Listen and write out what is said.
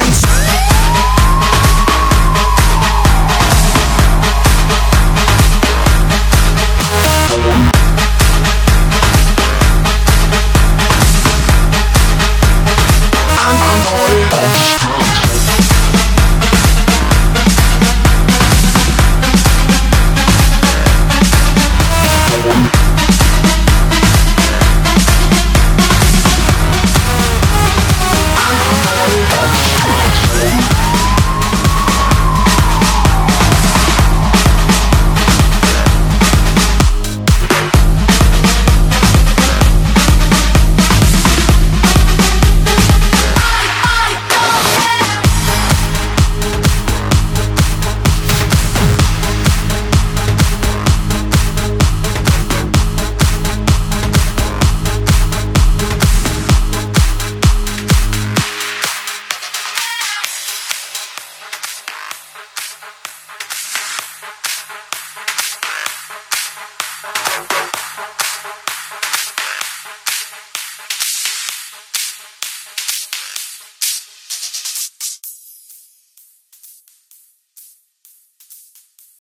hands.